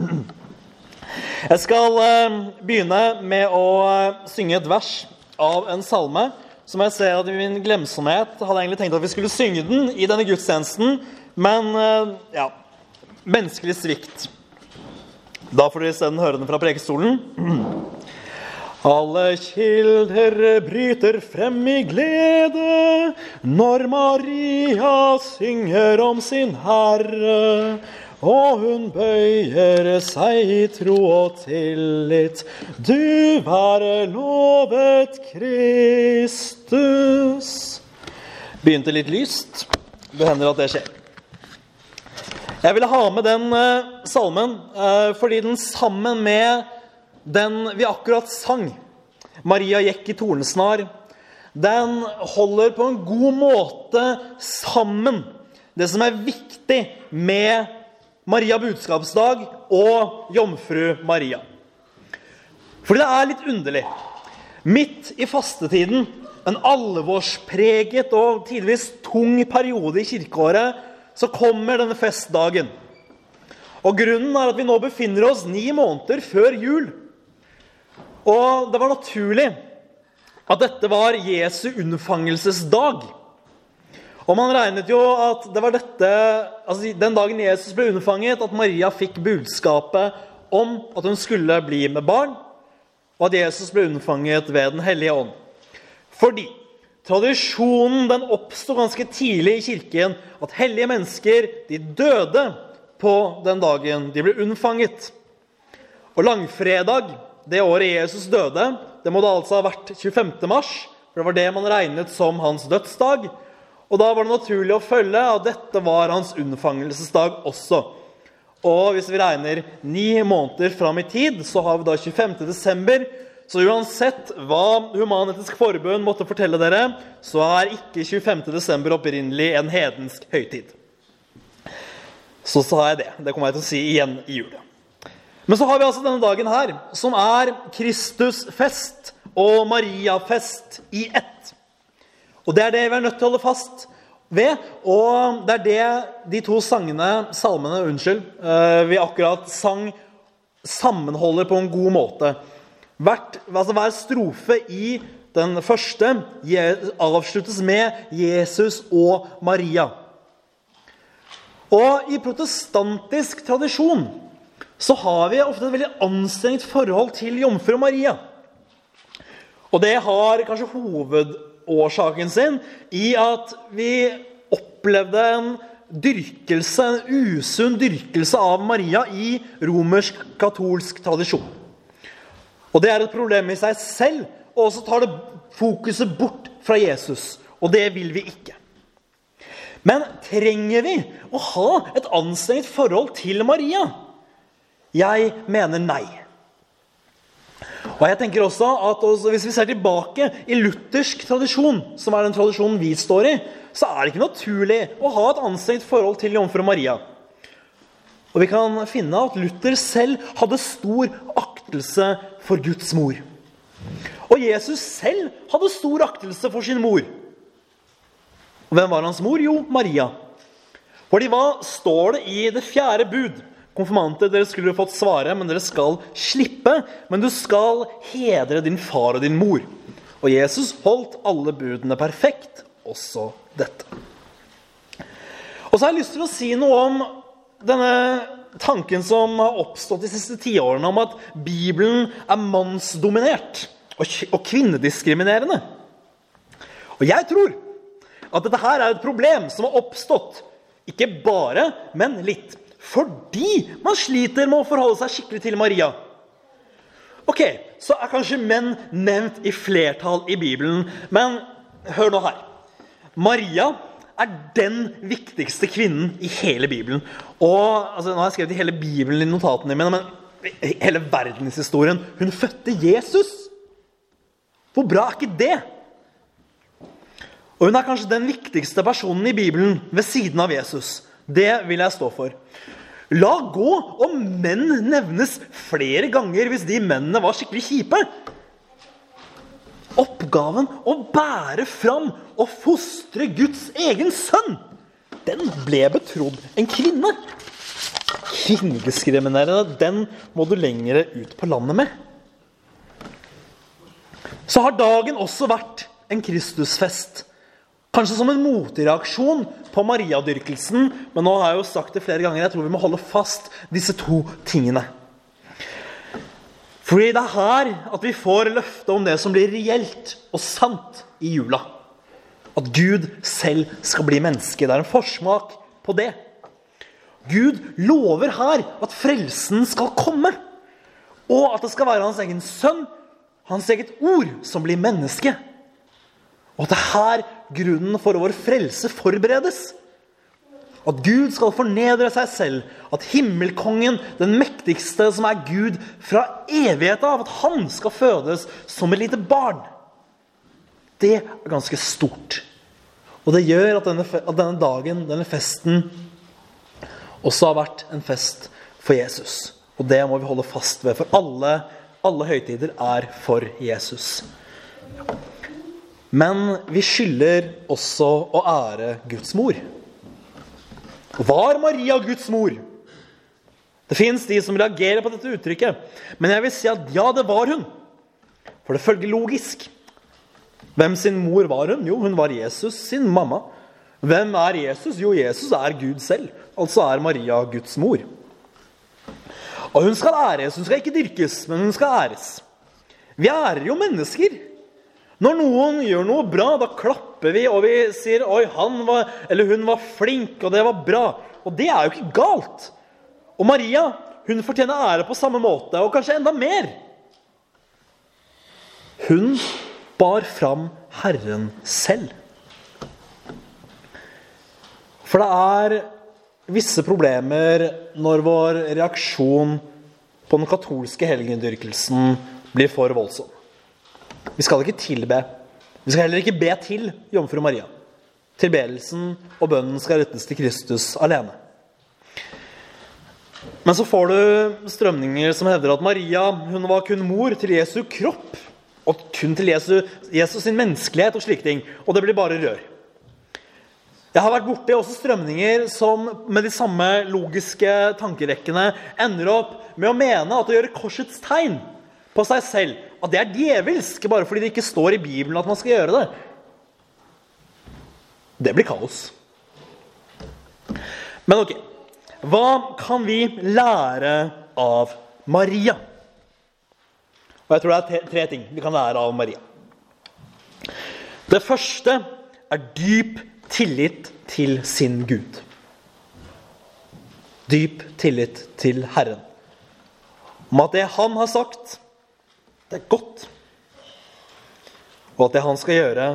Jeg skal eh, begynne med å eh, synge et vers av en salme som jeg ser at i min glemsomhet hadde egentlig tenkt at vi skulle synge den i denne gudstjenesten, men eh, ja Menneskelig svikt. Da får dere isteden høre den fra prekestolen. Alle kilder bryter frem i glede når Maria synger om sin Herre. Og hun bøyer seg i tro og tillit. Du være lovet, Kristus. Begynte litt lyst. Det hender at det skjer. Jeg ville ha med den eh, salmen eh, fordi den sammen med den vi akkurat sang, 'Maria gikk i tornesnar', den holder på en god måte sammen det som er viktig med Maria budskapsdag og jomfru Maria. Fordi det er litt underlig. Midt i fastetiden, en alvorspreget og tidvis tung periode i kirkeåret, så kommer denne festdagen. Og Grunnen er at vi nå befinner oss ni måneder før jul. Og det var naturlig at dette var Jesu unnfangelsesdag. Og man regnet jo at det var dette, altså den dagen Jesus ble unnfanget, at Maria fikk budskapet om at hun skulle bli med barn, og at Jesus ble unnfanget ved Den hellige ånd. Fordi tradisjonen den oppsto ganske tidlig i kirken at hellige mennesker de døde på den dagen de ble unnfanget. Og langfredag, det året Jesus døde, det må da altså ha vært 25. mars, for det var det man regnet som hans dødsdag. Og da var det naturlig å følge at dette var hans unnfangelsesdag også. Og hvis vi regner ni måneder fram i tid, så har vi da 25. desember. Så uansett hva Human-Etisk Forbund måtte fortelle dere, så er ikke 25. desember opprinnelig en hedensk høytid. Så sa jeg det. Det kommer jeg til å si igjen i jula. Men så har vi altså denne dagen her, som er Kristusfest og Mariafest i ett. Og det er det vi er nødt til å holde fast ved. Og det er det de to sangene, salmene, unnskyld, eh, vi akkurat sang, sammenholder på en god måte. Hvert, altså hver strofe i den første avsluttes med Jesus og Maria. Og i protestantisk tradisjon så har vi ofte et veldig anstrengt forhold til jomfru Maria. Og det har kanskje hovedårsaken sin i at vi opplevde en dyrkelse, en usunn dyrkelse av Maria i romersk-katolsk tradisjon. Og det er et problem i seg selv, og så tar det fokuset bort fra Jesus. Og det vil vi ikke. Men trenger vi å ha et anstrengt forhold til Maria? Jeg mener nei. Og jeg tenker også at også Hvis vi ser tilbake i luthersk tradisjon, som er den tradisjonen vi står i, så er det ikke naturlig å ha et anstrengt forhold til jomfru Maria. Og vi kan finne at Luther selv hadde stor aktelse for Guds mor. Og Jesus selv hadde stor aktelse for sin mor. Og hvem var hans mor? Jo, Maria. Fordi hva står det i det fjerde bud? Konfirmanter, dere skulle fått svare, men dere skal slippe. Men du skal hedre din far og din mor. Og Jesus holdt alle budene perfekt, også dette. Og så har jeg lyst til å si noe om denne tanken som har oppstått de siste tiårene, om at Bibelen er mannsdominert og kvinnediskriminerende. Og jeg tror at dette her er et problem som har oppstått ikke bare, men litt. Fordi man sliter med å forholde seg skikkelig til Maria. Ok, Så er kanskje menn nevnt i flertall i Bibelen, men hør nå her. Maria er den viktigste kvinnen i hele Bibelen. Og altså, Nå har jeg skrevet i hele Bibelen i notatene mine, men hele verdenshistorien. Hun fødte Jesus! Hvor bra er ikke det? Og hun er kanskje den viktigste personen i Bibelen ved siden av Jesus. Det vil jeg stå for. La gå om menn nevnes flere ganger hvis de mennene var skikkelig kjipe. Oppgaven å bære fram og fostre Guds egen sønn, den ble betrodd en kvinne. kvinnediskriminerende, den må du lengre ut på landet med. Så har dagen også vært en Kristusfest. Kanskje som en motreaksjon på Mariadyrkelsen, men nå har jeg jo sagt det flere ganger, jeg tror vi må holde fast disse to tingene. Fordi det er her at vi får løftet om det som blir reelt og sant i jula. At Gud selv skal bli menneske. Det er en forsmak på det. Gud lover her at frelsen skal komme, og at det skal være hans egen sønn, hans eget ord, som blir menneske. Og at det er her grunnen for vår frelse forberedes. At Gud skal fornedre seg selv. At himmelkongen, den mektigste som er Gud fra evigheten av, at han skal fødes som et lite barn. Det er ganske stort. Og det gjør at denne, at denne dagen, denne festen, også har vært en fest for Jesus. Og det må vi holde fast ved, for alle, alle høytider er for Jesus. Men vi skylder også å ære Guds mor. Var Maria Guds mor? Det fins de som reagerer på dette uttrykket, men jeg vil si at ja, det var hun. For det følger logisk. Hvem sin mor var hun? Jo, hun var Jesus sin mamma. Hvem er Jesus? Jo, Jesus er Gud selv. Altså er Maria Guds mor. Og hun skal æres. Hun skal ikke dyrkes, men hun skal æres. Vi ærer jo mennesker. Når noen gjør noe bra, da klapper vi og vi sier 'oi, han var, eller hun var flink', og det var bra. Og det er jo ikke galt. Og Maria hun fortjener ære på samme måte, og kanskje enda mer. Hun bar fram Herren selv. For det er visse problemer når vår reaksjon på den katolske helgendyrkelsen blir for voldsom. Vi skal ikke tilbe. Vi skal heller ikke be til jomfru Maria. Tilbedelsen og bønnen skal rettes til Kristus alene. Men så får du strømninger som hevder at Maria hun var kun mor til Jesu kropp. Og kun til Jesus, Jesus sin menneskelighet og slike ting. Og det blir bare rør. Jeg har vært borti også strømninger som med de samme logiske tankerekkene ender opp med å mene at å gjøre korsets tegn på seg selv at det er djevelsk bare fordi det ikke står i Bibelen at man skal gjøre det. Det blir kaos. Men ok Hva kan vi lære av Maria? Og jeg tror det er tre ting vi kan lære av Maria. Det første er dyp tillit til sin Gud. Dyp tillit til Herren. Om at det han har sagt, det er godt. Og at det han skal gjøre,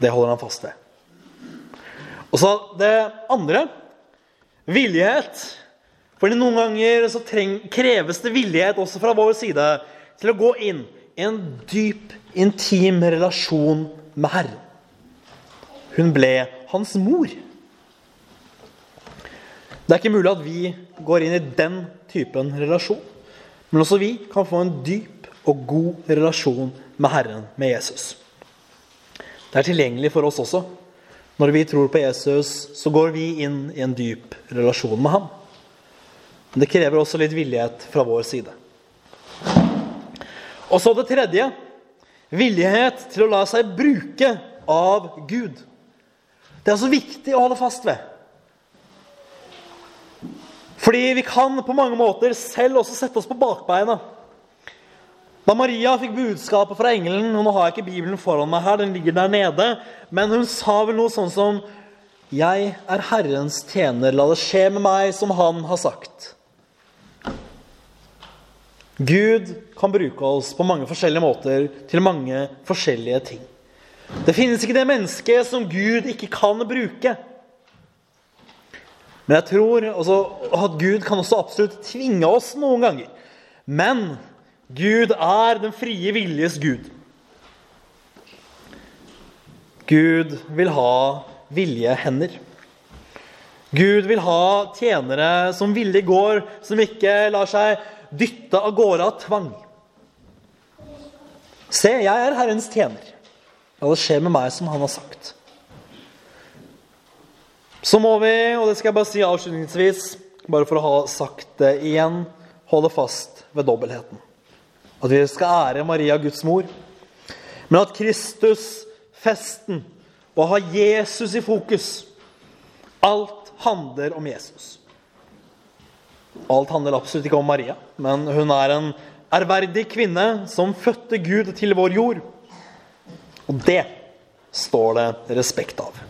det holder han fast ved. Og så det andre villighet. Fordi noen ganger så kreves det villighet også fra vår side til å gå inn i en dyp, intim relasjon med Herren. Hun ble hans mor. Det er ikke mulig at vi går inn i den typen relasjon. Men også vi kan få en dyp og god relasjon med Herren, med Jesus. Det er tilgjengelig for oss også. Når vi tror på Jesus, så går vi inn i en dyp relasjon med ham. Men det krever også litt villighet fra vår side. Og så det tredje villighet til å la seg bruke av Gud. Det er så viktig å holde fast ved. Fordi vi kan på mange måter selv også sette oss på bakbeina. Da Maria fikk budskapet fra engelen og Nå har jeg ikke Bibelen foran meg her, den ligger der nede. Men hun sa vel noe sånn som 'Jeg er Herrens tjener, la det skje med meg som Han har sagt'. Gud kan bruke oss på mange forskjellige måter til mange forskjellige ting. Det finnes ikke det mennesket som Gud ikke kan bruke. Men jeg tror også at Gud kan også absolutt tvinge oss noen ganger. Men Gud er den frie viljes Gud. Gud vil ha villige hender. Gud vil ha tjenere som villig går, som ikke lar seg dytte av gårde av tvang. Se, jeg er Herrens tjener. La det skje med meg som Han har sagt. Så må vi, og det skal jeg bare si avslutningsvis, bare for å ha sagt det igjen, holde fast ved dobbeltheten. At vi skal ære Maria, Guds mor, men at Kristus, festen, og å ha Jesus i fokus Alt handler om Jesus. Alt handler absolutt ikke om Maria, men hun er en ærverdig kvinne som fødte Gud til vår jord. Og det står det respekt av.